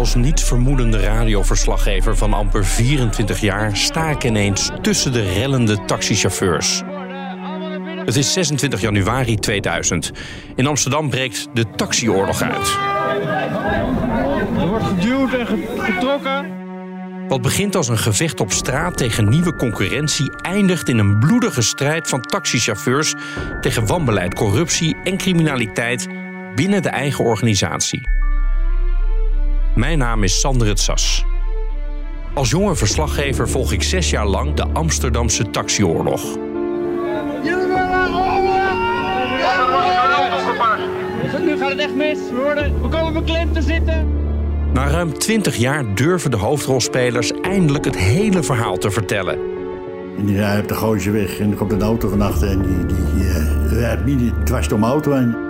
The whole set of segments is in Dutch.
Als niets vermoedende radioverslaggever van amper 24 jaar sta ik ineens tussen de rellende taxichauffeurs. Het is 26 januari 2000. In Amsterdam breekt de taxioorlog uit. Er wordt geduwd en ge- getrokken. Wat begint als een gevecht op straat tegen nieuwe concurrentie, eindigt in een bloedige strijd van taxichauffeurs tegen wanbeleid, corruptie en criminaliteit binnen de eigen organisatie. Mijn naam is Sander het Sas. Als jonge verslaggever volg ik zes jaar lang de Amsterdamse taxioorlog. Nu gaat het echt mis. We, worden, we komen beklemd te zitten. Na ruim 20 jaar durven de hoofdrolspelers eindelijk het hele verhaal te vertellen. En die rijdt op de gootje weg en er komt een auto van achter en die, die eh, rijdt midden dwars door mijn auto heen.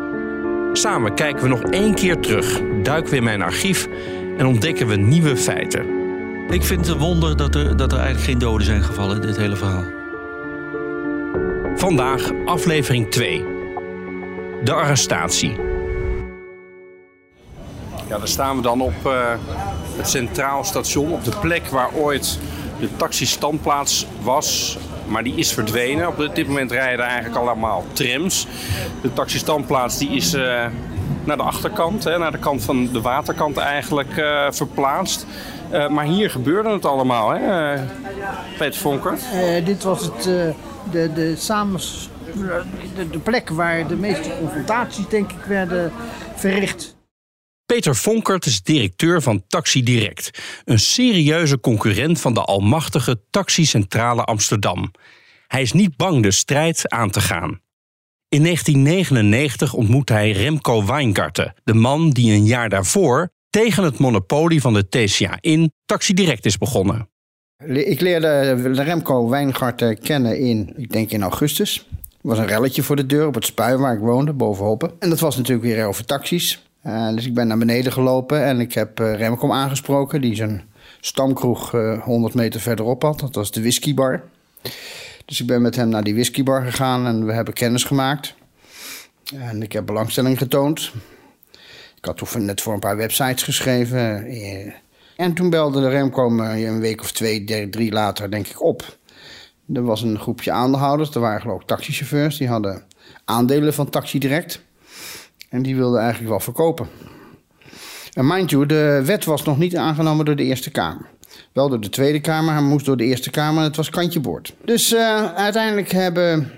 Samen kijken we nog één keer terug, duiken we in mijn archief en ontdekken we nieuwe feiten. Ik vind het een wonder dat er, dat er eigenlijk geen doden zijn gevallen in dit hele verhaal. Vandaag aflevering 2. De arrestatie. Ja, daar staan we dan op eh, het Centraal Station, op de plek waar ooit de taxistandplaats was. Maar die is verdwenen. Op dit moment rijden eigenlijk allemaal trams. De taxistandplaats die is eh, naar de achterkant, hè, naar de kant van de waterkant eigenlijk eh, verplaatst. Eh, maar hier gebeurde het allemaal, hè, Peter Vonker? Dit was het, de, de, de, de plek waar de meeste confrontaties, denk ik, werden verricht. Peter Vonkert is directeur van Taxi Direct, een serieuze concurrent van de almachtige Taxicentrale Amsterdam. Hij is niet bang de strijd aan te gaan. In 1999 ontmoet hij Remco Weingarten, de man die een jaar daarvoor tegen het monopolie van de TCA in Taxi Direct is begonnen. Ik leerde Remco Wijngaard kennen in, ik denk in augustus. Er was een relletje voor de deur op het spui waar ik woonde, boven Hoppen. En dat was natuurlijk weer over taxis. Eh, dus ik ben naar beneden gelopen en ik heb eh, Remco aangesproken... die zijn stamkroeg eh, 100 meter verderop had. Dat was de whiskybar. Dus ik ben met hem naar die whiskybar gegaan en we hebben kennis gemaakt. En ik heb belangstelling getoond. Ik had net voor een paar websites geschreven. eh, En toen belde de Remco me een week of twee, drie later, denk ik, op. Er was een groepje aandeelhouders. Er waren geloof ik taxichauffeurs. Die hadden aandelen van Taxi Direct. En die wilden eigenlijk wel verkopen. En mind you, de wet was nog niet aangenomen door de Eerste Kamer. Wel door de Tweede Kamer, hij moest door de Eerste Kamer en het was kantje boord. Dus eh, uiteindelijk hebben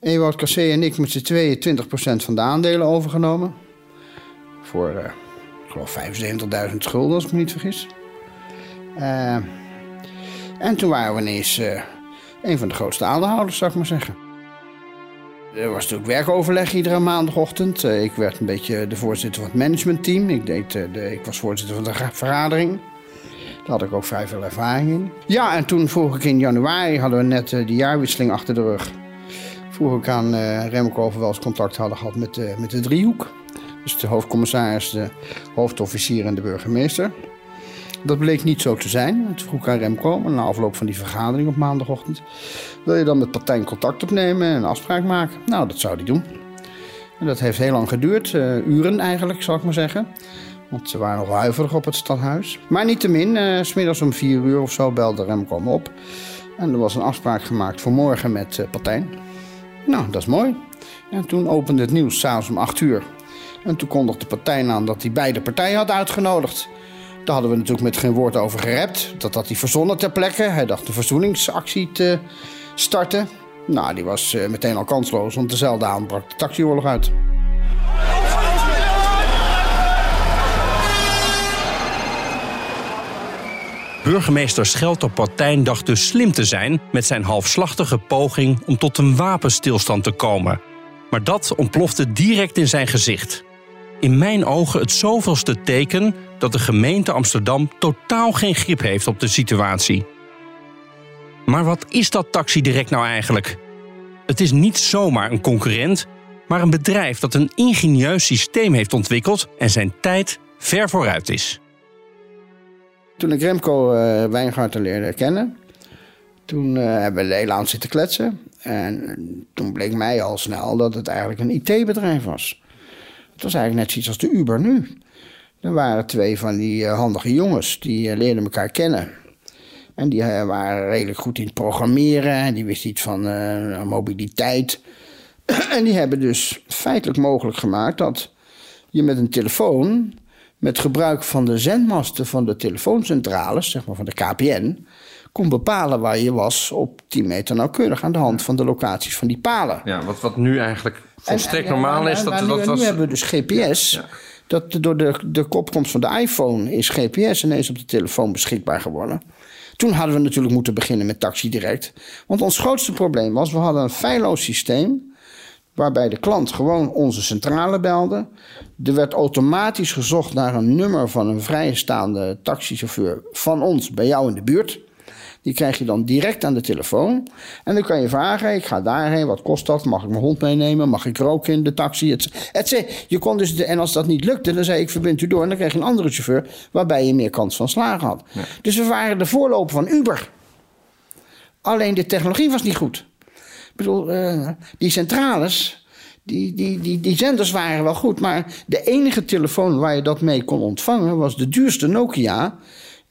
Ewout Cassé en ik met z'n tweeën 20% van de aandelen overgenomen. Voor, eh, ik geloof, 75.000 schulden, als ik me niet vergis. Eh, en toen waren we ineens een van de grootste aandeelhouders, zou ik maar zeggen. Er was natuurlijk werkoverleg iedere maandagochtend. Eh, ik werd een beetje de voorzitter van het managementteam. Ik, deed, eh, de, ik was voorzitter van de vergadering. Daar had ik ook vrij veel ervaring in. Ja, en toen vroeg ik in januari, hadden we net eh, de jaarwisseling achter de rug. Vroeg ik aan Remco of we wel eens contact hadden gehad met, de- met de driehoek. Dus de hoofdcommissaris, de hoofdofficier en de burgemeester. Dat bleek niet zo te zijn. Toen vroeg aan Remco, na afloop van die vergadering op maandagochtend... wil je dan met partij contact opnemen en een afspraak maken? Nou, dat zou hij doen. En dat heeft heel lang geduurd, eh, uren eigenlijk, zal ik maar zeggen. Want ze waren nog huiverig op het stadhuis. Maar niettemin, eh smiddags om vier uur of zo belde Remco op. En er was een afspraak gemaakt voor morgen met eh Partijn. Nou, dat is mooi. En toen opende het nieuws s'avonds om acht uur. En toen kondigde Partijn aan dat hij beide partijen had uitgenodigd. Daar hadden we natuurlijk met geen woord over gerept. Dat had hij verzonnen ter plekke. Hij dacht de verzoeningsactie te starten. Nou, die was eh, meteen al kansloos, want dezelfde avond brak de taxioorlog uit. Burgemeester Schelter Partijn dacht dus slim te zijn met zijn halfslachtige poging om tot een wapenstilstand te komen. Maar dat ontplofte direct in zijn gezicht. In mijn ogen het zoveelste teken dat de gemeente Amsterdam totaal geen grip heeft op de situatie. Maar wat is dat Taxi Direct nou eigenlijk? Het is niet zomaar een concurrent, maar een bedrijf dat een ingenieus systeem heeft ontwikkeld en zijn tijd ver vooruit is. Toen ik Remco uh, leerde kennen, toen uh, hebben we heel aan zitten kletsen. En toen bleek mij al snel dat het eigenlijk een IT-bedrijf was. Het was eigenlijk net zoiets als de Uber nu. Er waren twee van die uh, handige jongens, die leerden elkaar kennen. En die waren redelijk goed in het programmeren. En die wisten iets van mobiliteit. en die hebben dus feitelijk mogelijk gemaakt dat je met een telefoon met gebruik van de zendmasten van de telefooncentrales, zeg maar van de KPN, kon bepalen waar je was op 10 meter nauwkeurig aan de hand van de locaties van die palen. Ja, wat, wat nu eigenlijk volstrekt normaal is. Dat, dat, was... nu hebben we dus GPS. Dat door de, de opkomst van de iPhone is GPS ineens op de telefoon beschikbaar geworden. Toen hadden we natuurlijk moeten beginnen met Taxi Direct. Want ons grootste probleem was, we hadden een feilloos systeem waarbij de klant gewoon onze centrale belde. Er werd automatisch gezocht naar een nummer van een vrijstaande taxichauffeur van ons bij jou in de buurt. Die krijg je dan direct aan de telefoon. En dan kan je vragen: ik ga daarheen, wat kost dat? Mag ik mijn hond meenemen? Mag ik roken in de taxi? Et je kon dus de, en als dat niet lukte, dan zei ik: verbind u door. En dan kreeg je een andere chauffeur waarbij je meer kans van slagen had. Dus we waren de voorloper van Uber. Alleen de technologie was niet goed bedoel, uh, die centrales, die, die, die, die zenders waren wel goed. Maar de enige telefoon waar je dat mee kon ontvangen was de duurste Nokia.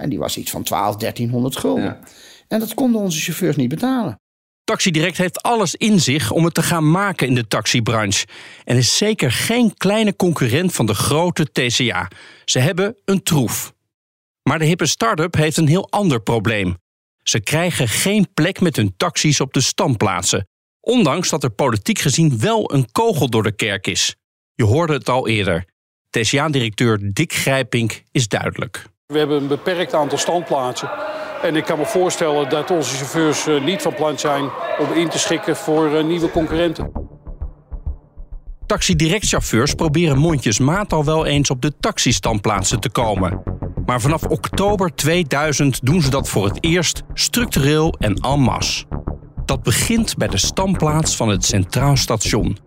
En die was iets van 12, 1300 gulden. En dat konden onze chauffeurs niet betalen. Taxi Direct heeft alles in zich om het te gaan maken in de taxibranche. En is zeker geen kleine concurrent van de grote TCA. Ze hebben een troef. Maar de hippe start-up heeft een heel ander probleem. Ze krijgen geen plek met hun taxis op de standplaatsen. Ondanks dat er politiek gezien wel een kogel door de kerk is. Je hoorde het al eerder. TCA-directeur Dick Grijpink is duidelijk. We hebben een beperkt aantal standplaatsen. En ik kan me voorstellen dat onze chauffeurs eh, niet van plan zijn om in te schikken voor eh, nieuwe concurrenten. Taxi-direct-chauffeurs proberen mondjesmaat al wel eens op de taxistandplaatsen te komen. Maar vanaf oktober 2000 doen ze dat voor het eerst structureel en en masse. Dat begint bij de standplaats van het Centraal Station.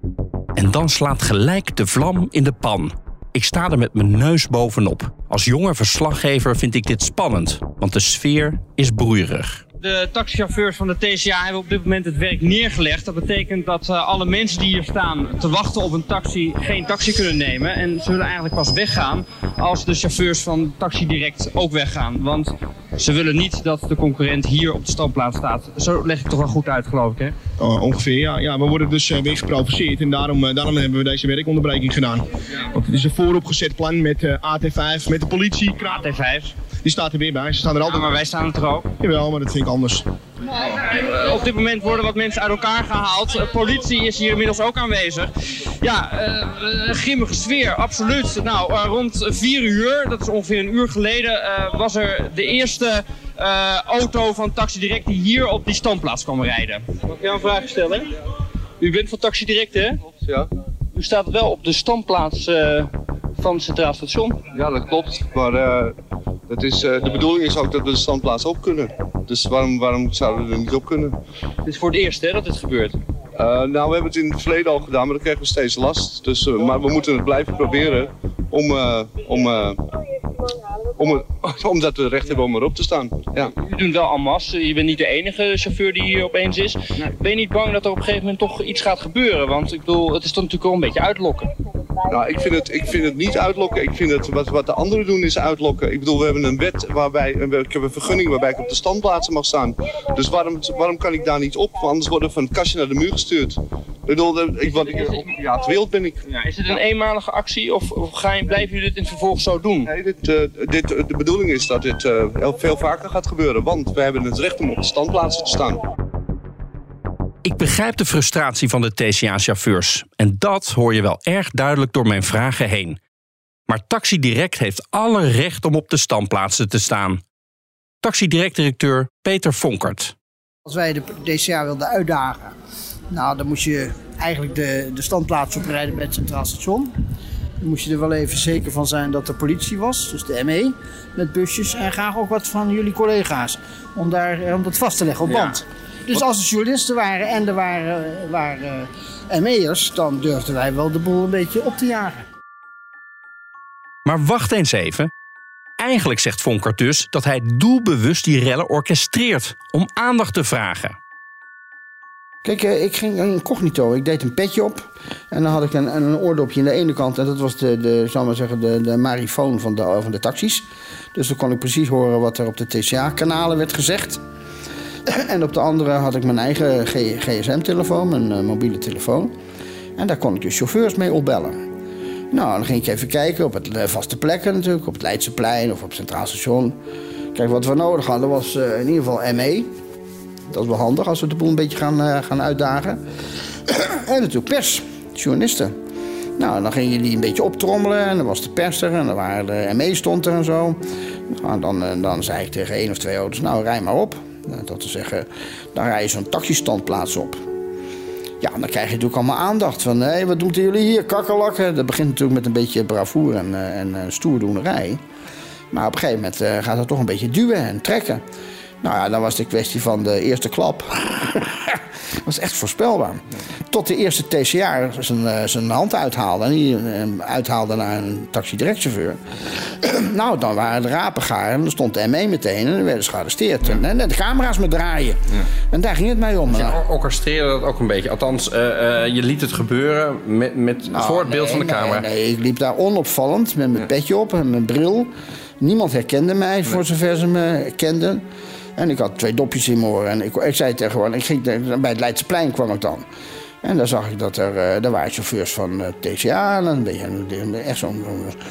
En dan slaat gelijk de vlam in de pan. Ik sta er met mijn neus bovenop. Als jonge verslaggever vind ik dit spannend, want de sfeer is broeierig. De taxichauffeurs van de TCA hebben op dit moment het werk neergelegd. Dat betekent dat uh, alle mensen die hier staan te wachten op een taxi geen taxi kunnen nemen. En ze willen eigenlijk pas weggaan als de chauffeurs van Taxi Direct ook weggaan. Want ze willen niet dat de concurrent hier op de standplaats staat. Zo leg ik toch wel goed uit, geloof ik, hè? Oh, ongeveer, ja. ja. We worden dus uh, weer geprovoceerd en daarom, uh, daarom hebben we deze werkonderbreking gedaan. Want het is een vooropgezet plan met AT5, met de politie. AT5? Die staat er weer bij. Ze staan er altijd ja, maar wij staan er toch ook? Jawel, maar dat vind ik anders. Eh, op dit moment worden wat mensen uit elkaar gehaald. Uh, politie is hier inmiddels ook aanwezig. Ja, uh, grimmige sfeer, absoluut. Nou, rond 4 uur, dat is ongeveer een uur geleden, was er de eerste auto van Taxi Direct die hier op die standplaats kwam rijden. Mag ik jou een vraag stellen? U bent van Taxi Direct, hè? Ja. U staat wel op de standplaats van het Centraal Station. Ja, dat klopt. Maar het is, de bedoeling is ook dat we de standplaats op kunnen. Dus waarom, waarom zouden we er niet op kunnen? Het is voor het eerst hè, dat dit gebeurt? Uh, nou, we hebben het in het verleden al gedaan, maar dan krijgen we steeds last. Dus, uh, maar we moeten het blijven proberen om, uh, om, om, omdat we recht hebben om erop te staan. Ja. U doet wel en masse. Je bent niet de enige chauffeur die hier opeens is. Ben je niet bang dat er op een gegeven moment toch iets gaat gebeuren? Want ik bedoel, het is toch natuurlijk wel een beetje uitlokken. Nou, ik vind het, ik vind het niet uitlokken. Ik vind het, wat, wat de anderen doen is uitlokken. Ik bedoel, we hebben een wet waarbij, ik heb een vergunning waarbij ik op de standplaatsen mag staan. Dus waarom, waarom kan ik daar niet op? Want anders worden we van het kastje naar de muur gestuurd. Ik bedoel, ik, wat, ik, ja, het wild ben ik. Ja, is het een eenmalige actie of, of ga je, blijven jullie dit in vervolg zo doen? Nee, dit, uh, dit, de bedoeling is dat dit uh, veel vaker gaat gebeuren. Want we hebben het recht om op de standplaatsen te staan. Ik begrijp de frustratie van de TCA-chauffeurs. En dat hoor je wel erg duidelijk door mijn vragen heen. Maar Taxi Direct heeft alle recht om op de standplaatsen te staan. Taxi Direct-directeur Peter Vonkert. Als wij de DCA wilden uitdagen, nou, dan moest je eigenlijk de, de standplaats oprijden bij het Centraal Station. Dan moest je er wel even zeker van zijn dat er politie was, dus de ME met busjes. En graag ook wat van jullie collega's om, daar, om dat vast te leggen op Ja. Dus als er journalisten waren en er waren, waren ME'ers, dan durfden wij wel de boel een beetje op te jagen. Maar wacht eens even. Eigenlijk zegt Vonkert dus dat hij doelbewust die rellen orchestreert om aandacht te vragen. Kijk, eh, ik ging incognito. Ik deed een petje op. En dan had ik een, een oordopje aan de ene kant. En dat was de, de, zal maar zeggen, de, de marifoon van de, van de taxis. Dus dan kon ik precies horen wat er op de TCA-kanalen werd gezegd. En op de andere had ik mijn eigen GSM-telefoon, mijn eh, mobiele telefoon. En daar kon ik de chauffeurs mee opbellen. Nou, dan ging ik even kijken op het eh, vaste plekken natuurlijk. Op het Leidseplein of op het Centraal Station. Kijk, wat we nodig hadden was eh, in ieder geval ME. Dat is wel handig als we de boel een beetje gaan, gaan uitdagen. en natuurlijk pers, journalisten. Nou, dan gingen die een beetje optrommelen en dan was de pers er en dan waren de ME stond er en zo. Nou, dan, dan zei ik tegen één of twee auto's, nou rij maar op. Nou, Dat te zeggen, dan rij je zo'n taxistandplaats op. Ja, dan krijg je natuurlijk allemaal aandacht van, hé, wat doen jullie hier, kakkerlakken? Dat begint natuurlijk met een beetje bravoure en, eh, en eh, stoerdoenerij. Maar op een gegeven moment eh, gaat het toch een beetje duwen en trekken. Nou ja, dan was de kwestie van de eerste klap. was echt voorspelbaar. Tot de eerste TCA zijn, eh, zijn hand uithaalde. En die eh, uithaalde naar een taxi-directchauffeur. nou, dan waren de rapen gaar. En dan stond de ME meteen. En dan werden ze gearresteerd. En, en de camera's met draaien. En daar ging het mee om. Je orchestreerde dat ook een beetje. Althans, eh, eh, je liet het gebeuren met, met voor het beeld Nou, nee, van de camera. Nee, ik liep daar onopvallend met mijn petje op en mijn bril. Niemand herkende mij, voor zover ze me kenden. En ik had twee dopjes in mijn oren. En ik, ik zei tegen ik ging, bij het Leidseplein kwam ik dan. En daar zag ik dat er, eh, er waren chauffeurs van eh, TCA. En een beetje, een- echt zo'n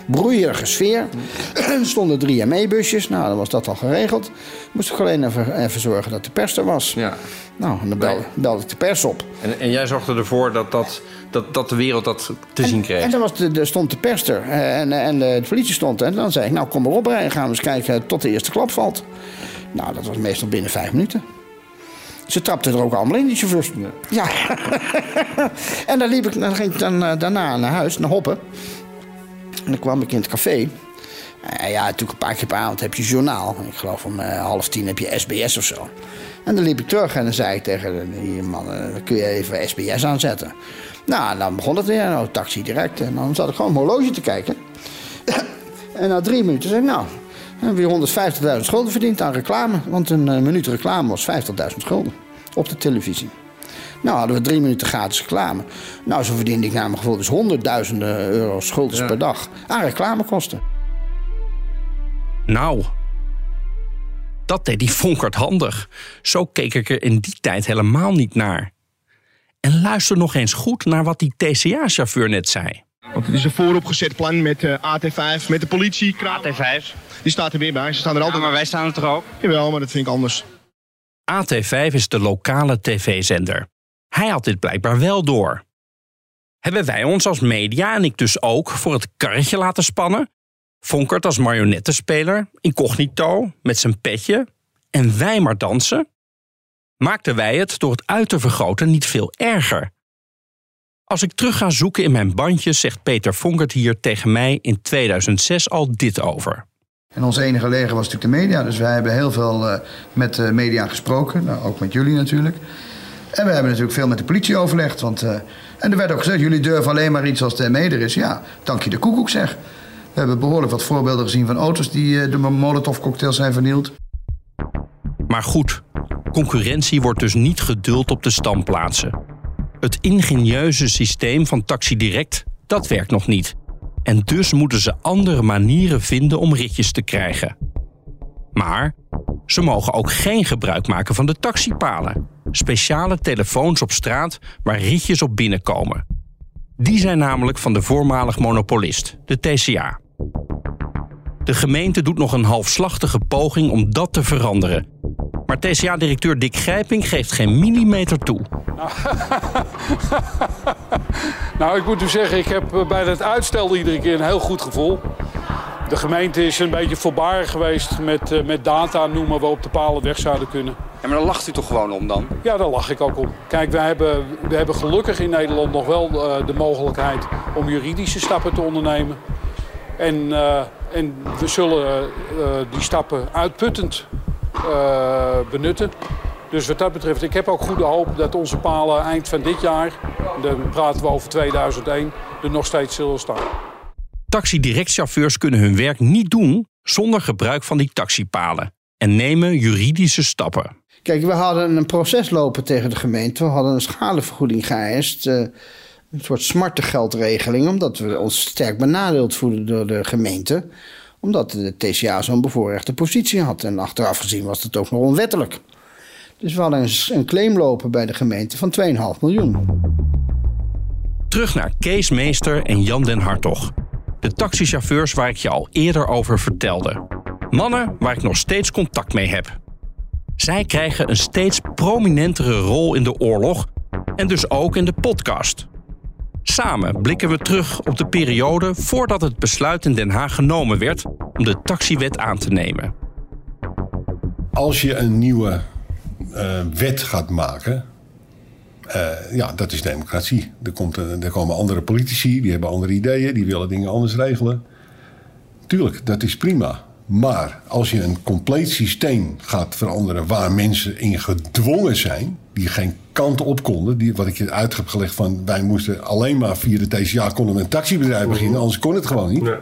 broeierige sfeer. er stonden drie ME-busjes. Nou, dan was dat al geregeld. Moest ik alleen even, even zorgen dat de pers er was. Ja. Nou, en dan belde, belde ik de pers op. En, en jij zorgde ervoor dat, dat, dat, dat de wereld dat te zien kreeg. En dan was de, de, stond de pers er eh, en, en de politie stond er. En dan zei ik, nou kom maar op rijden, gaan we eens kijken tot de eerste klap valt. Nou, dat was meestal binnen vijf minuten. Ze trapten er ook allemaal in, die chauffeurs. Ja. en dan, liep ik, dan ging ik dan, eh, daarna naar huis, naar Hoppen. En dan kwam ik in het café. Eh, ja, natuurlijk een paar keer per avond heb je journaal. Ik geloof om eh, half tien heb je SBS of zo. En dan liep ik terug en dan zei ik tegen die man... kun je even SBS aanzetten? Nou, dan begon het weer. Nou, taxi direct. En dan zat ik gewoon mijn horloge te kijken. en na drie minuten zei ik... Nou, dan heb je 150.000 gulden verdiend aan reclame. Want een eh, minuut reclame was 50.000 gulden. Op de televisie. Nou, hadden we drie minuten gratis reclame. Nou, zo verdiende ik naar mijn gevoel dus honderdduizenden euro's schulden Ja. per dag aan reclamekosten. Nou, dat deed die Vonkert handig. Zo keek ik er in die tijd helemaal niet naar. En luister nog eens goed naar wat die TCA-chauffeur net zei. Want het is een vooropgezet plan met eh, AT5, met de politie. AT5. Die staat er weer bij. Ze staan er altijd maar wij staan er toch ook? Jawel, maar dat vind ik anders. AT5 is de lokale tv-zender. Hij had dit blijkbaar wel door. Hebben wij ons als media en ik dus ook voor het karretje laten spannen? Vonkert als marionettenspeler, incognito, met zijn petje en wij maar dansen? Maakten wij het door het uit te vergroten niet veel erger? Als ik terug ga zoeken in mijn bandjes, zegt Peter Vonkert hier tegen mij in 2006 al dit over. En onze enige leger was natuurlijk de media. Dus wij hebben heel veel eh, met de media gesproken. Nou, ook met jullie natuurlijk. En we hebben natuurlijk veel met de politie overlegd. Want, eh, en er werd ook gezegd, jullie durven alleen maar iets als de ME er is. Ja, dank je de koekoek zeg. We hebben behoorlijk wat voorbeelden gezien van auto's die eh, door molotovcocktails zijn vernield. Maar goed, concurrentie wordt dus niet geduld op de standplaatsen. Het ingenieuze systeem van Taxi Direct, dat werkt nog niet. En dus moeten ze andere manieren vinden om ritjes te krijgen. Maar ze mogen ook geen gebruik maken van de taxipalen. Speciale telefoons op straat waar ritjes op binnenkomen. Die zijn namelijk van de voormalig monopolist, de TCA. De gemeente doet nog een halfslachtige poging om dat te veranderen. Maar TCA-directeur Dick Grijping geeft geen millimeter toe. Nou, ik moet u zeggen, ik heb eh, bij het uitstel iedere keer een heel goed gevoel. De gemeente is een beetje voorbarig geweest met, uh, met data noemen we op de palen weg zouden kunnen. Ja, maar daar lacht u toch gewoon om dan? Ja, daar lach ik ook om. Kijk, we hebben, we hebben gelukkig in Nederland nog wel uh, de mogelijkheid om juridische stappen te ondernemen. En, uh, en we zullen die stappen uitputtend benutten. Dus wat dat betreft, ik heb ook goede hoop dat onze palen eind van dit jaar, dan praten we over 2001, er nog steeds zullen staan. Taxidirectchauffeurs kunnen hun werk niet doen zonder gebruik van die taxipalen en nemen juridische stappen. Kijk, we hadden een proces lopen tegen de gemeente. We hadden een schadevergoeding geëist. Uh, een soort smarte geldregeling, omdat we ons sterk benadeeld voelden door de gemeente. Omdat de TCA zo'n bevoorrechte positie had. En achteraf gezien was het ook nog onwettelijk. Dus we hadden een claim lopen bij de gemeente van 2,5 miljoen. Terug naar Kees Meester en Jan den Hartog. De taxichauffeurs waar ik je al eerder over vertelde. Mannen waar ik nog steeds contact mee heb. Zij krijgen een steeds prominentere rol in de oorlog en dus ook in de podcast. Samen blikken we terug op de periode voordat het besluit in Den Haag genomen werd om de taxiwet aan te nemen. Als je een nieuwe uh, wet gaat maken, uh, ja, dat is democratie. Er, komt er komen andere politici, die hebben andere ideeën, die willen dingen anders regelen. Tuurlijk, dat is prima. Maar als je een compleet systeem gaat veranderen waar mensen in gedwongen zijn, die geen kant op konden, die, wat ik je uit heb gelegd van wij moesten alleen maar via de TCA konden we een taxibedrijf beginnen, anders kon het gewoon niet. Nee.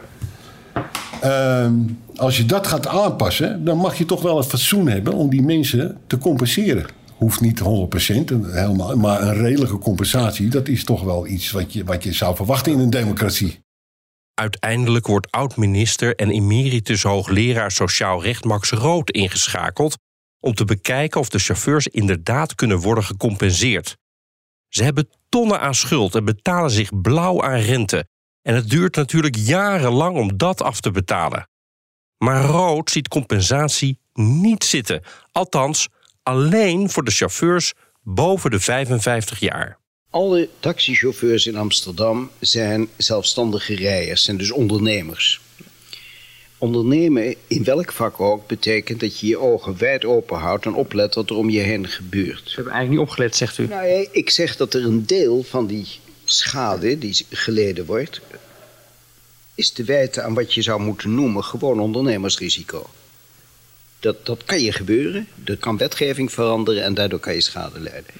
Uh, als je dat gaat aanpassen, dan mag je toch wel het fatsoen hebben om die mensen te compenseren. Hoeft niet 100%, helemaal, maar een redelijke compensatie, dat is toch wel iets wat je, wat je zou verwachten in een democratie. Uiteindelijk wordt oud-minister en emeritus hoogleraar sociaal recht Max Rood ingeschakeld om te bekijken of de chauffeurs inderdaad kunnen worden gecompenseerd. Ze hebben tonnen aan schuld en betalen zich blauw aan rente. En het duurt natuurlijk jarenlang om dat af te betalen. Maar Rood ziet compensatie niet zitten. Althans, alleen voor de chauffeurs boven de 55 jaar. Alle taxichauffeurs in Amsterdam zijn zelfstandige rijders, zijn dus ondernemers. Ondernemen, in welk vak ook, betekent dat je je ogen wijd open houdt en oplet wat er om je heen gebeurt. Ze hebben eigenlijk niet opgelet, zegt u. Nou, ik zeg dat er een deel van die schade die geleden wordt, is te wijten aan wat je zou moeten noemen gewoon ondernemersrisico. Dat, dat kan je gebeuren. Er kan wetgeving veranderen en daardoor kan je schade leiden.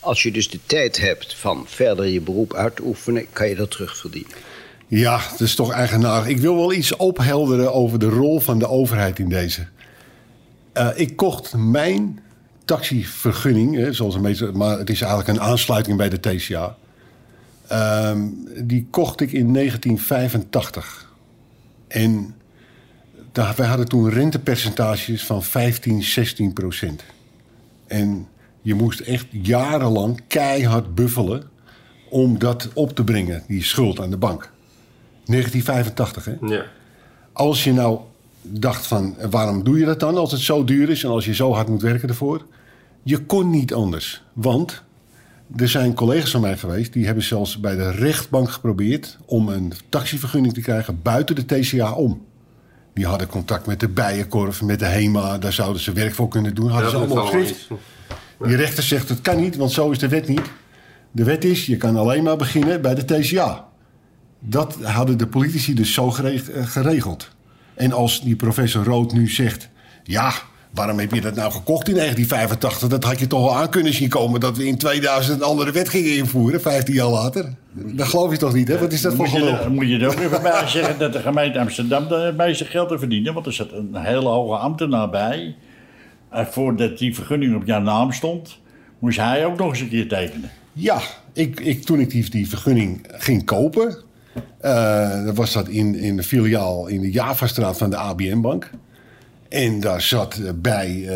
Als je dus de tijd hebt van verder je beroep uit te oefenen, kan je dat terugverdienen. Ja, dat is toch eigenaardig. Ik wil wel iets ophelderen over de rol van de overheid in deze. Uh, ik kocht mijn taxivergunning, hè, zoals een beetje, maar het is eigenlijk een aansluiting bij de TCA. Uh, die kocht ik in 1985. En daar, wij hadden toen rentepercentages van 15, 16 procent. En je moest echt jarenlang keihard buffelen om dat op te brengen, die schuld aan de bank. 1985, hè? Ja. Als je nou dacht van, waarom doe je dat dan als het zo duur is... en als je zo hard moet werken ervoor? Je kon niet anders, want er zijn collega's van mij geweest... die hebben zelfs bij de rechtbank geprobeerd... om een taxivergunning te krijgen buiten de TCA om. Die hadden contact met de Bijenkorf, met de HEMA... daar zouden ze werk voor kunnen doen, hadden ze allemaal schrift. Die rechter zegt, het kan niet, want zo is de wet niet. De wet is, je kan alleen maar beginnen bij de TCA. Dat hadden de politici dus zo eh, geregeld. En als die professor Rood nu zegt... ja, waarom heb je dat nou gekocht in 1985? Dat had je toch wel aan kunnen zien komen... dat we in 2000 een andere wet gingen invoeren, 15 jaar later. Dat geloof je toch niet, hè? Wat is dat voor geloof? Dan moet je er ook even bij zeggen dat de gemeente Amsterdam bij zijn geld te verdienen. Want er zat een hele hoge ambtenaar bij. En voordat die vergunning op jouw naam stond... moest hij ook nog eens een keer tekenen. Ja, ik, ik, toen ik die, die vergunning ging kopen... Uh, was dat in, in de filiaal in de Javastraat van de ABN-bank. En daar zat bij uh,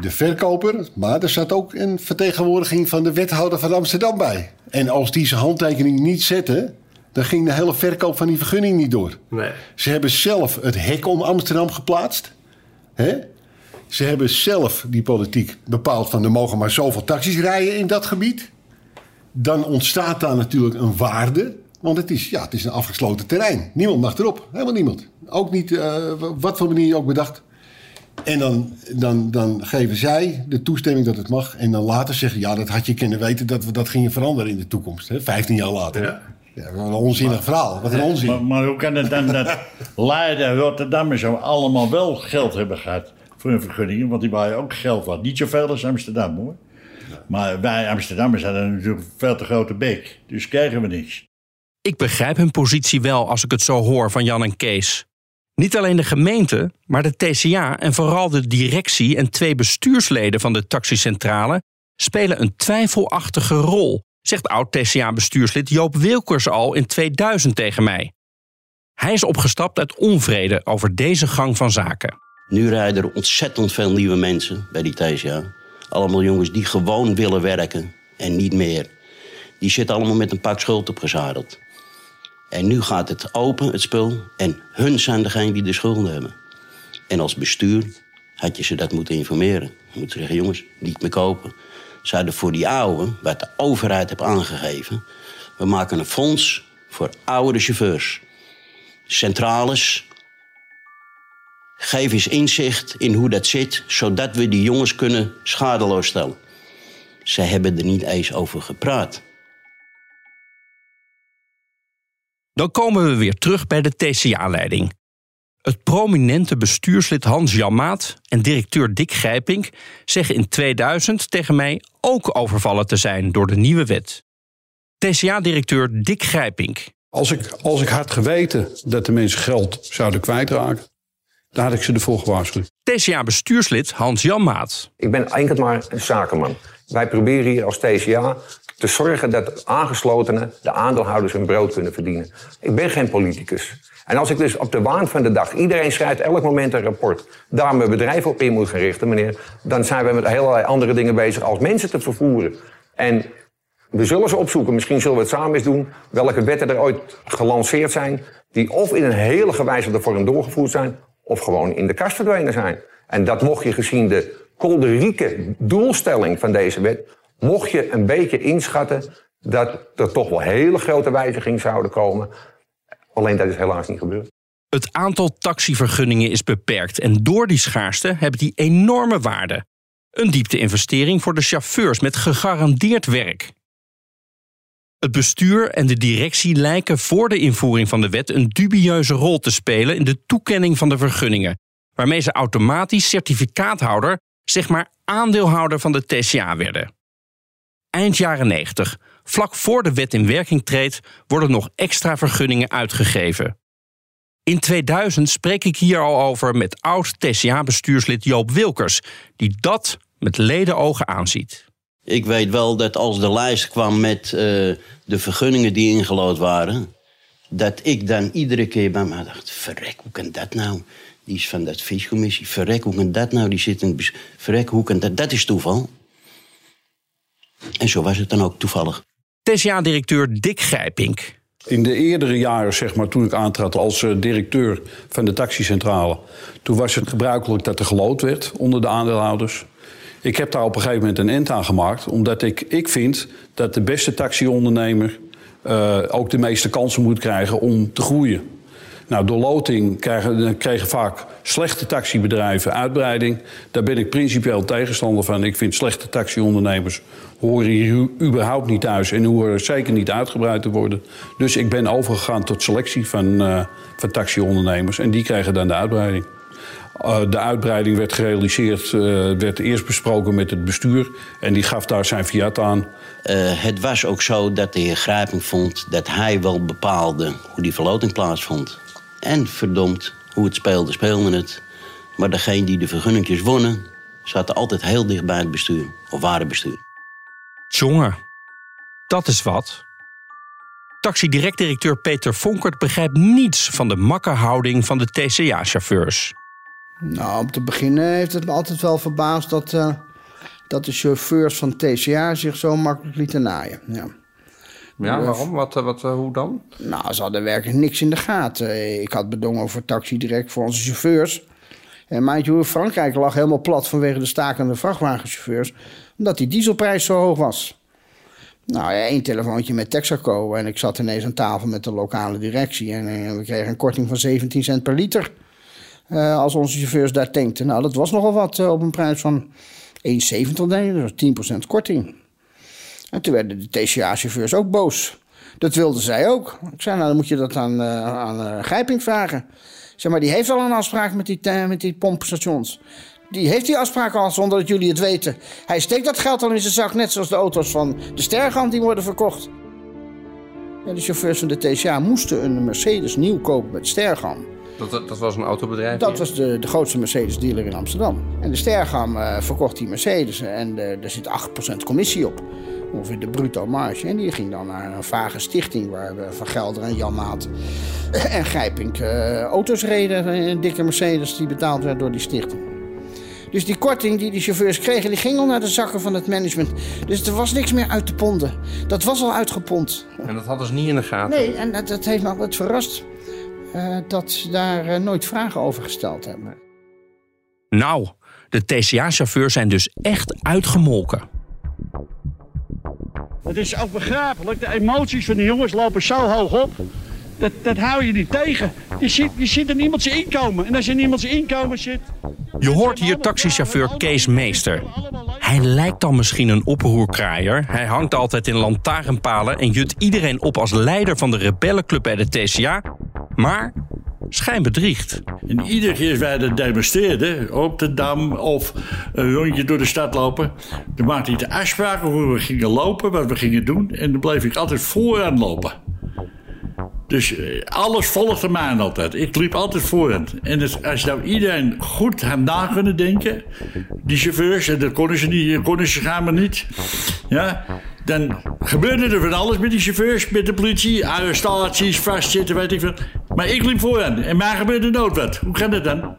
de verkoper, maar er zat ook een vertegenwoordiging van de wethouder van Amsterdam bij. En als die zijn handtekening niet zette, dan ging de hele verkoop van die vergunning niet door. Nee. Ze hebben zelf het hek om Amsterdam geplaatst. Hè? Ze hebben zelf die politiek bepaald van er mogen maar zoveel taxis rijden in dat gebied. Dan ontstaat daar natuurlijk een waarde Want het is, ja, het is een afgesloten terrein. Niemand mag erop. Helemaal niemand. Ook niet, uh, wat voor manier je ook bedacht. En dan, dan, dan geven zij de toestemming dat het mag. En dan later zeggen, ja, dat had je kunnen weten dat we dat gingen veranderen in de toekomst. Hè? 15 jaar later. Ja. Ja, wat een onzinnig verhaal. Wat een onzin. Maar, maar, hoe kan het dan dat Leiden en Rotterdam en zo allemaal wel geld hebben gehad voor hun vergunningen? Want die waren ook geld wat. Niet zoveel als Amsterdam hoor. Maar wij Amsterdammers hadden natuurlijk een veel te grote bek. Dus krijgen we niks. Ik begrijp hun positie wel als ik het zo hoor van Jan en Kees. Niet alleen de gemeente, maar de TCA en vooral de directie en twee bestuursleden van de taxicentrale spelen een twijfelachtige rol, zegt oud-TCA-bestuurslid Joop Wilkers al in 2000 tegen mij. Hij is opgestapt uit onvrede over deze gang van zaken. Nu rijden er ontzettend veel nieuwe mensen bij die TCA. Allemaal jongens die gewoon willen werken en niet meer. Die zitten allemaal met een pak schuld opgezadeld. En nu gaat het open, het spul. En hun zijn degene die de schulden hebben. En als bestuur had je ze dat moeten informeren. Je moet zeggen, jongens, niet meer kopen. Zouden voor die oude, wat de overheid heeft aangegeven... we maken een fonds voor oude chauffeurs. Centrales. Geef eens inzicht in hoe dat zit... zodat we die jongens kunnen schadeloos stellen. Ze hebben er niet eens over gepraat. Dan komen we weer terug bij de TCA-leiding. Het prominente bestuurslid Hans Jan Maat en directeur Dick Grijpink zeggen in 2000 tegen mij ook overvallen te zijn door de nieuwe wet. TCA-directeur Dick Grijpink. Als ik, als ik had geweten dat de mensen geld zouden kwijtraken, dan had ik ze ervoor gewaarschuwd. TCA-bestuurslid Hans Jan Maat. Ik ben enkel maar een zakenman. Wij proberen hier als TCA te zorgen dat aangeslotenen, de aandeelhouders, hun brood kunnen verdienen. Ik ben geen politicus. En als ik dus op de waan van de dag, iedereen schrijft elk moment een rapport, daar mijn bedrijf op in moet gaan richten, meneer, dan zijn we met allerlei andere dingen bezig als mensen te vervoeren. En we zullen ze opzoeken, misschien zullen we het samen eens doen, welke wetten er ooit gelanceerd zijn, die of in een hele gewijzigde vorm doorgevoerd zijn, of gewoon in de kast verdwenen zijn. En dat mocht je gezien de kolderieke doelstelling van deze wet, mocht je een beetje inschatten dat er toch wel hele grote wijzigingen zouden komen. Alleen dat is helaas niet gebeurd. Het aantal taxivergunningen is beperkt en door die schaarste hebben die enorme waarde. Een diepte-investering voor de chauffeurs met gegarandeerd werk. Het bestuur en de directie lijken voor de invoering van de wet een dubieuze rol te spelen in de toekenning van de vergunningen, waarmee ze automatisch certificaathouder, zeg maar aandeelhouder van de TCA werden. Eind jaren 90, vlak voor de wet in werking treedt, worden nog extra vergunningen uitgegeven. In 2000 spreek ik hier al over met oud TCA-bestuurslid Joop Wilkers, die dat met ledenogen aanziet. Ik weet wel dat als de lijst kwam met uh, de vergunningen die ingelood waren, dat ik dan iedere keer bij me dacht: verrek, hoe kan dat nou? Die is van dat viscommissie. Verrek, hoe kan dat nou? Die zit in het Verrek, hoe kan dat? Dat is toeval. En zo was het dan ook toevallig. TCA-directeur Dick Grijpink. In de eerdere jaren, zeg maar, toen ik aantrad als uh, directeur van de taxicentrale... toen was het gebruikelijk dat er gelood werd onder de aandeelhouders. Ik heb daar op een gegeven moment een end aan gemaakt... omdat ik, ik vind dat de beste taxiondernemer... Uh, ook de meeste kansen moet krijgen om te groeien. Nou, door loting kregen, kregen vaak slechte taxibedrijven uitbreiding. Daar ben ik principieel tegenstander van. Ik vind slechte taxiondernemers horen hier überhaupt niet thuis en horen zeker niet uitgebreid te worden. Dus ik ben overgegaan tot selectie van, uh, van taxiondernemers en die krijgen dan de uitbreiding. Uh, de uitbreiding werd gerealiseerd, uh, werd eerst besproken met het bestuur en die gaf daar zijn fiat aan. het was ook zo dat de heer Grijping vond dat hij wel bepaalde hoe die verloting plaatsvond. En verdomd, hoe het speelde, speelde het. Maar degene die de vergunningjes wonnen, zaten altijd heel dicht bij het bestuur. Of waren bestuur. Jongen, dat is wat. Taxidirect-directeur Peter Vonkert begrijpt niets van de makke houding van de TCA-chauffeurs. Nou, om te beginnen heeft het me altijd wel verbaasd dat, uh, dat de chauffeurs van TCA zich zo makkelijk lieten naaien. Ja. Ja, waarom? Wat, wat, hoe dan? Nou, ze hadden werkelijk niks in de gaten. Ik had bedongen voor Taxi Direct voor onze chauffeurs. En je, Frankrijk lag helemaal plat vanwege de stakende vrachtwagenchauffeurs, omdat die dieselprijs zo hoog was. Nou ja, één telefoontje met Texaco en ik zat ineens aan tafel met de lokale directie. En eh, we kregen een korting van 17 cent per liter eh, als onze chauffeurs daar tankten. Nou, dat was nogal wat eh, op een prijs van 1,70 denk ik, dus 10% korting. En toen werden de TCA-chauffeurs ook boos. Dat wilden zij ook. Ik zei, nou dan moet je dat aan, eh, aan Grijping vragen. Zeg maar, die heeft al een afspraak met die, met die pompstations. Die heeft die afspraak al zonder dat jullie het weten. Hij steekt dat geld al in zijn zak, net zoals de auto's van de Stergant die worden verkocht. Ja, de chauffeurs van de TCA moesten een Mercedes nieuw kopen met Stergam. Dat, dat, dat was een autobedrijf? Dat was de, de grootste Mercedes-dealer in Amsterdam. En de Stergam eh, verkocht die Mercedes en eh, er zit 8% commissie op. Ongeveer de bruto marge. En die ging dan naar een vage stichting waar we Van Gelder en Jan Maat en Grijpink eh, auto's reden. Een dikke Mercedes die betaald werd door die stichting. Dus die korting die die chauffeurs kregen, die ging al naar de zakken van het management. Dus er was niks meer uit te ponden. Dat was al uitgepond. En dat hadden ze niet in de gaten? Nee, en dat, dat heeft me altijd verrast eh, dat ze daar eh, nooit vragen over gesteld hebben. Nou, de TCA-chauffeurs zijn dus echt uitgemolken. Het is ook begrijpelijk, de emoties van de jongens lopen zo hoog op. Dat, dat hou je niet tegen. Je zit, je zit in iemands inkomen. En als je in iemands inkomen zit... Je hoort hier taxichauffeur Kees Meester. Hij lijkt dan misschien een oproerkraaier. Hij hangt altijd in lantaarnpalen en jut iedereen op als leider van de rebellenclub bij de TCA. Maar schijnbedriegt. En iedere keer als wij dat demonstreerden, op de Dam of een rondje door de stad lopen, dan maakte ik de afspraken hoe we gingen lopen, wat we gingen doen. En dan bleef ik altijd vooraan lopen. Dus eh, alles volgde mij altijd. Ik liep altijd vooraan. En dus, als nou iedereen goed had na kunnen denken, die chauffeurs, en dat konden ze niet, konden ze maar niet. Ja, dan gebeurde er van alles met die chauffeurs, met de politie, arrestaties, vastzitten, weet ik veel. Maar ik liep vooraan en mij gebeurde nooit wat. Hoe kan dat dan?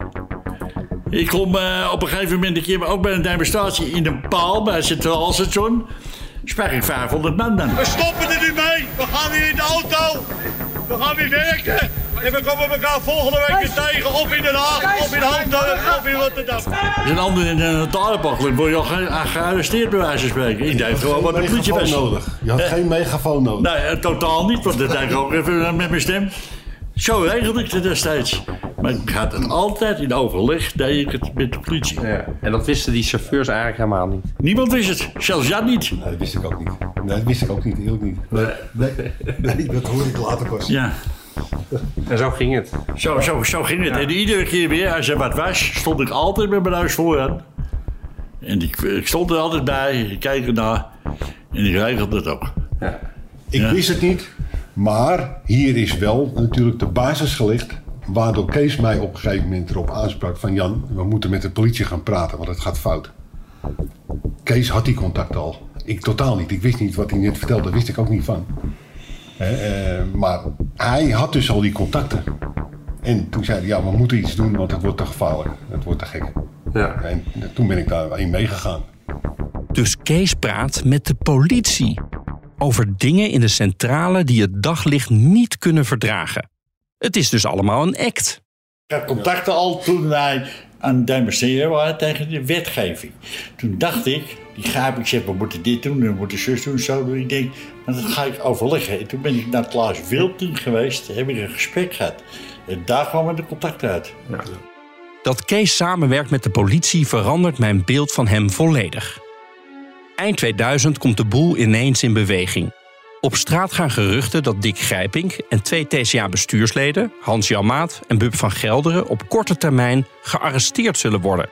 Ik klom eh, op een gegeven moment een keer ook bij een demonstratie in een paal bij het Centraal Station. Sprak ik 500 man dan. We stoppen er nu mee. We gaan weer in de auto. We gaan weer werken. En we komen elkaar volgende week weer tegen. Of in Den Haag, of in Hoofddorp, of in Rotterdam. Als een ander in een talenpak word je al ge- gearresteerd bij wijze van spreken. Ik deed gewoon wat de politie was. nodig. Je had geen megafoon nodig. Nee, eh, totaal niet, want dat deed ik ook even eh, met mijn stem. Zo regelde ik het destijds. Maar ik had het altijd in overleg, deed ik het met de politie. Ja. En dat wisten die chauffeurs eigenlijk helemaal niet. Niemand wist het, zelfs Jan niet. Nee, dat wist ik ook niet. Nee, dat wist ik ook niet, eerlijk niet. Nee, nee, nee dat hoorde ik later pas. Ja. En zo ging het. Zo, zo, zo ging het. En iedere keer weer, als er wat was, stond ik altijd met mijn neus vooraan. En ik, ik stond er altijd bij, ik keek ernaar. En ik regelde het ook. Ik Ja. wist het niet, maar hier is wel natuurlijk de basis gelegd. Waardoor Kees mij op een gegeven moment erop aansprak van Jan, we moeten met de politie gaan praten, want het gaat fout. Kees had die contact al. Ik totaal niet. Ik wist niet wat hij net vertelde, daar wist ik ook niet van. Hè, eh, maar hij had dus al die contacten. En toen zei hij, ja, we moeten iets doen, want het wordt te gevaarlijk. Het wordt te gek. Ja. En toen ben ik daarin meegegaan. Dus Kees praat met de politie. Over dingen in de centrale die het daglicht niet kunnen verdragen. Het is dus allemaal een act. Ik had contacten al toen wij aan het demonstreren waren tegen de wetgeving. Toen dacht ik, die gaap ik zeg, we moeten dit doen, we moeten zus doen, zo doen. Ik denk, maar dat ga ik overleggen. En toen ben ik naar Klaas Wilting geweest, heb ik een gesprek gehad. En daar kwamen de contacten uit. Dat Kees samenwerkt met de politie verandert mijn beeld van hem volledig. Eind 2000 komt de boel ineens in beweging. Op straat gaan geruchten dat Dick Grijpink en twee TCA-bestuursleden, Hans-Jan Maat en Bub van Gelderen, op korte termijn gearresteerd zullen worden.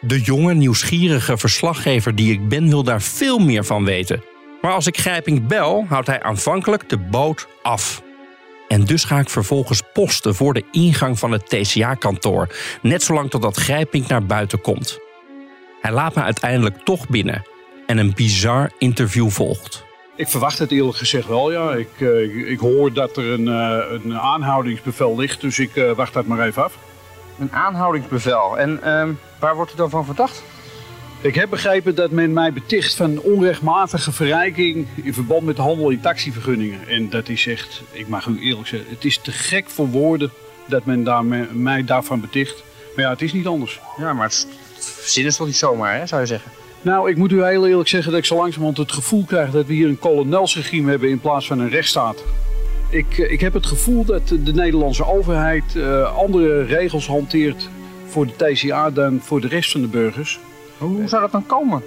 De jonge, nieuwsgierige verslaggever die ik ben wil daar veel meer van weten. Maar als ik Grijpink bel, houdt hij aanvankelijk de boot af. En dus ga ik vervolgens posten voor de ingang van het TCA-kantoor, net zolang totdat Grijpink naar buiten komt. Hij laat me uiteindelijk toch binnen en een bizar interview volgt. Ik verwacht het eerlijk gezegd wel, ja. Ik, eh, ik, hoor dat er een, eh, een aanhoudingsbevel ligt, dus ik eh, wacht dat maar even af. Een aanhoudingsbevel. En ehm, waar wordt u dan van verdacht? Ik heb begrepen dat men mij beticht van onrechtmatige verrijking in verband met de handel in taxivergunningen. En dat is echt, ik mag u eerlijk zeggen, het is te gek voor woorden dat men daar, me- mij daarvan beticht. Maar ja, het is niet anders. Ja, maar het verzinnen is toch niet zomaar, hè, zou je zeggen? Nou, ik moet u heel eerlijk zeggen dat ik zo langzamerhand het gevoel krijg dat we hier een kolonelsregime hebben in plaats van een rechtsstaat. Ik, eh, ik heb het gevoel dat de Nederlandse overheid eh, andere regels hanteert voor de TCA dan voor de rest van de burgers. Hoe zou dat dan komen?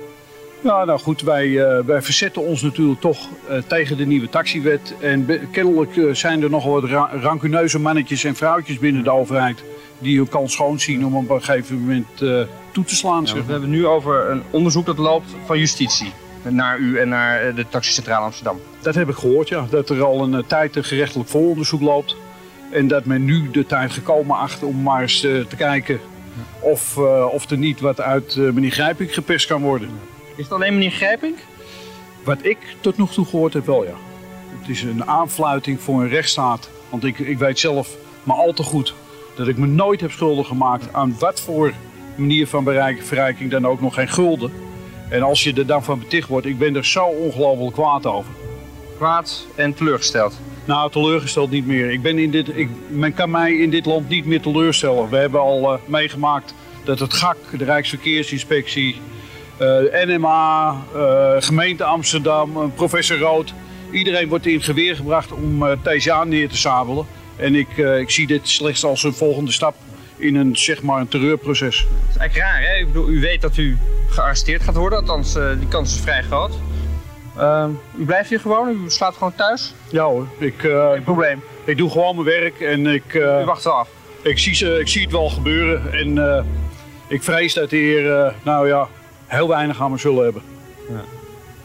Ja, nou goed, wij, eh, wij verzetten ons natuurlijk toch eh, tegen de nieuwe taxiwet. En kennelijk eh, zijn er nogal wat ra rancuneuze mannetjes en vrouwtjes binnen de overheid... die hun kans schoon zien om op een gegeven moment toe te slaan. zeg we hebben nu over een onderzoek dat loopt van justitie. Naar u en naar de taxicentrale Amsterdam. Dat heb ik gehoord, ja. Dat er al een tijd een gerechtelijk vooronderzoek loopt. En dat men nu de tijd gekomen acht om maar eens te kijken... Of, of er niet wat uit meneer Grijpink geperst kan worden. Is het alleen meneer Grijpink? Wat ik tot nog toe gehoord heb, wel ja. Het is een aanfluiting voor een rechtsstaat. Want ik, ik weet zelf maar al te goed dat ik me nooit heb schuldig gemaakt aan wat voor manier van bereik, verrijking dan ook nog geen gulden. En als je er dan van beticht wordt, ik ben er zo ongelooflijk kwaad over. Kwaad en teleurgesteld? Nou, teleurgesteld niet meer. Ik ben in dit, ik, men kan mij in dit land niet meer teleurstellen. We hebben al eh, meegemaakt dat het GAK, de Rijksverkeersinspectie, NMA, eh, gemeente Amsterdam, eh, professor Rood. Iedereen wordt in geweer gebracht om eh TCA neer te sabelen. En ik, eh, ik zie dit slechts als een volgende stap in een, zeg maar, een terreurproces. Dat is eigenlijk raar, hè? Ik bedoel, u weet dat u gearresteerd gaat worden, althans eh, die kans is vrij groot. Ehm, u blijft hier gewoon, u slaat gewoon thuis? Ja hoor, ik, eh, probleem. ik doe gewoon mijn werk en ik... eh, U wacht wel af? Ik zie, ze, ik zie het wel gebeuren en eh, ik vrees dat de heer, eh, nou ja, heel weinig aan me zullen hebben.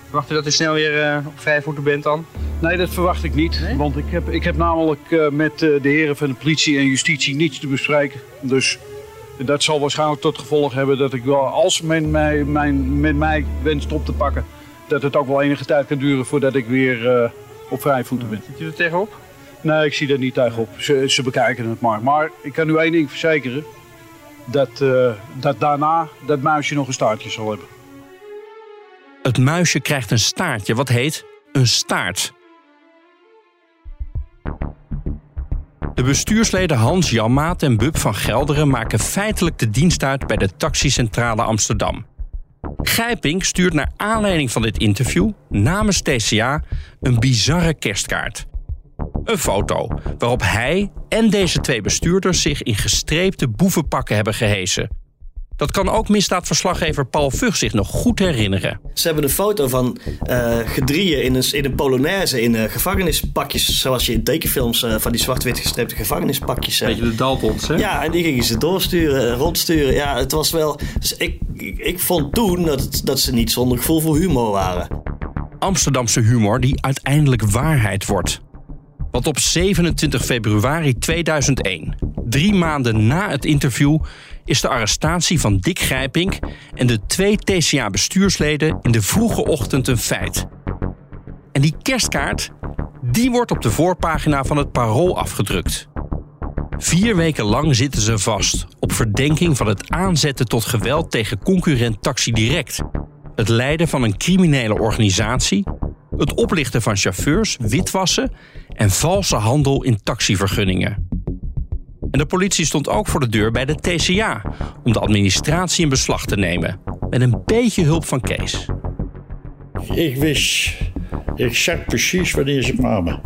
Verwacht u dat u snel weer eh, op vrije voeten bent dan? Nee, dat verwacht ik niet. Want ik heb, ik heb namelijk eh, met eh, de heren van de politie en justitie niets te bespreken. Dus dat zal waarschijnlijk tot gevolg hebben dat ik wel, als men mij, mijn, met mij wenst op te pakken, dat het ook wel enige tijd kan duren voordat ik weer op vrije voeten ben. Ziet u er tegenop? Nee, ik zie daar niet tegenop. Ze, ze bekijken het maar. Maar ik kan u één ding verzekeren. Dat, eh, dat daarna dat muisje nog een staartje zal hebben. Het muisje krijgt een staartje, wat heet een staart. De bestuursleden Hans Janmaat en Bub van Gelderen maken feitelijk de dienst uit bij de taxicentrale Amsterdam. Gijping stuurt naar aanleiding van dit interview namens TCA een bizarre kerstkaart. Een foto waarop hij en deze twee bestuurders zich in gestreepte boevenpakken hebben gehesen. Dat kan ook misdaadverslaggever Paul Vug zich nog goed herinneren. Ze hebben een foto van eh gedrieën in een, in een polonaise in eh, gevangenispakjes. Zoals je in tekenfilms eh, van die zwart-wit gestreepte gevangenispakjes hebt. Beetje de Daltons, hè? Ja, en die gingen ze doorsturen, rondsturen. Ja, het was wel... Dus ik, ik, ik vond toen dat, het- dat ze niet zonder gevoel voor humor waren. Amsterdamse humor die uiteindelijk waarheid wordt. Want op 27 februari 2001, drie maanden na het interview, is de arrestatie van Dick Grijpink en de twee TCA-bestuursleden in de vroege ochtend een feit. En die kerstkaart, die wordt op de voorpagina van het Parool afgedrukt. Vier weken lang zitten ze vast op verdenking van het aanzetten tot geweld tegen concurrent Taxi Direct, het leiden van een criminele organisatie, het oplichten van chauffeurs, witwassen en valse handel in taxivergunningen. En de politie stond ook voor de deur bij de TCA om de administratie in beslag te nemen, met een beetje hulp van Kees. Ik wist exact precies wanneer ze kwamen.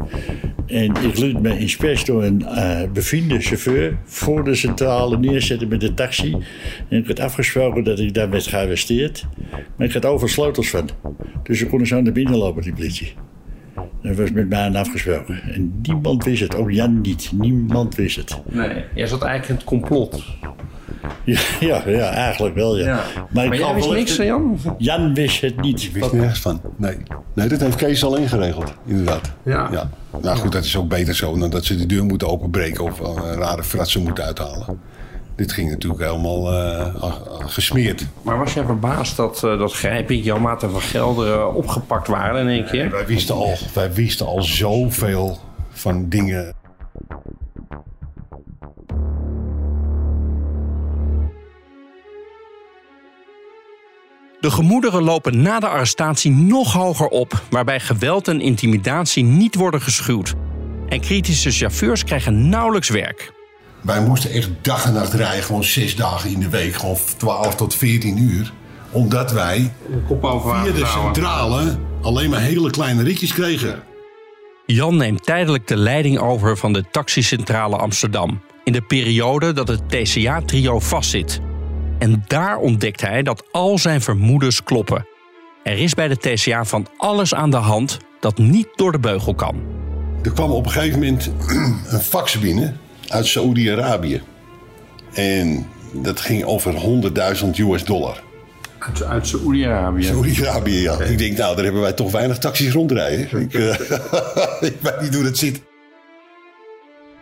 En ik liet mijn inspector een eh bevriende chauffeur voor de centrale neerzetten met de taxi. En ik had afgesproken dat ik daar werd gearresteerd. Maar ik had overal sleutels van. Dus ze konden zo naar binnen lopen, die politie. Dat was met mij afgesproken. En niemand wist het, ook Jan niet. Niemand wist het. Nee, jij zat eigenlijk in het complot. Ja, ja, ja eigenlijk wel, ja. Ja. Maar ik jij wist niks, even- Jan? Jan wist het niet. Ik wist nergens van. Nee. nee, dat heeft Kees al ingeregeld, inderdaad. Ja. Nou goed, dat is ook beter zo dan dat ze de deur moeten openbreken of een rare fratsen moeten uithalen. Dit ging natuurlijk helemaal eh, gesmeerd. Maar was jij verbaasd dat, eh dat Grijpink, Jan Maat en Van Gelderen opgepakt waren in één keer? Wij wisten al, wij wisten al zoveel van dingen. De gemoederen lopen na de arrestatie nog hoger op, waarbij geweld en intimidatie niet worden geschuwd. En kritische chauffeurs krijgen nauwelijks werk. Wij moesten echt dag en nacht rijden, gewoon zes dagen in de week, gewoon 12 tot 14 uur. Omdat wij via de centrale alleen maar hele kleine ritjes kregen. Jan neemt tijdelijk de leiding over van de taxicentrale Amsterdam. In de periode dat het TCA-trio vastzit. En daar ontdekt hij dat al zijn vermoedens kloppen. Er is bij de TCA van alles aan de hand dat niet door de beugel kan. Er kwam op een gegeven moment een fax binnen uit Saoedi-Arabië. En dat ging over 100.000 US dollar. Uit, uit Saoedi-Arabië. Saoedi-Arabië, ja. Ik denk, nou, daar hebben wij toch weinig taxis rondrijden. Ik, eh, ik weet niet hoe dat zit.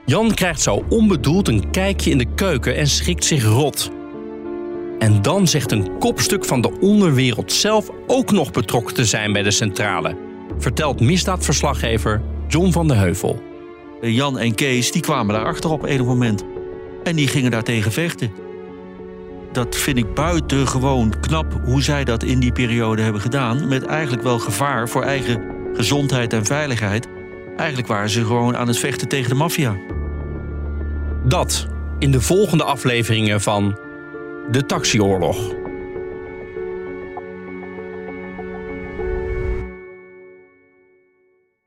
Jan krijgt zo onbedoeld een kijkje in de keuken en schrikt zich rot. En dan zegt een kopstuk van de onderwereld zelf ook nog betrokken te zijn bij de centrale. Vertelt misdaadverslaggever John van de Heuvel. Jan en Kees die kwamen daarachter op een moment. En die gingen daartegen vechten. Dat vind ik buitengewoon knap hoe zij dat in die periode hebben gedaan. Met eigenlijk wel gevaar voor eigen gezondheid en veiligheid. Eigenlijk waren ze gewoon aan het vechten tegen de maffia. Dat in de volgende afleveringen van De Taxioorlog.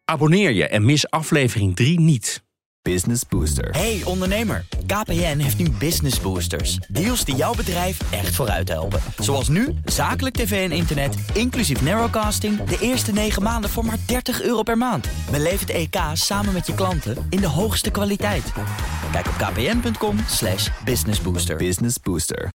Abonneer je en mis aflevering 3 niet. Business Booster. Hey ondernemer, KPN heeft nu Business Boosters. Deals die jouw bedrijf echt vooruit helpen. Zoals nu, zakelijk tv en internet, inclusief narrowcasting... de eerste 9 maanden voor maar 30 euro per maand. Beleef het EK samen met je klanten in de hoogste kwaliteit. Kijk op kpn.com businessbooster. Business Booster.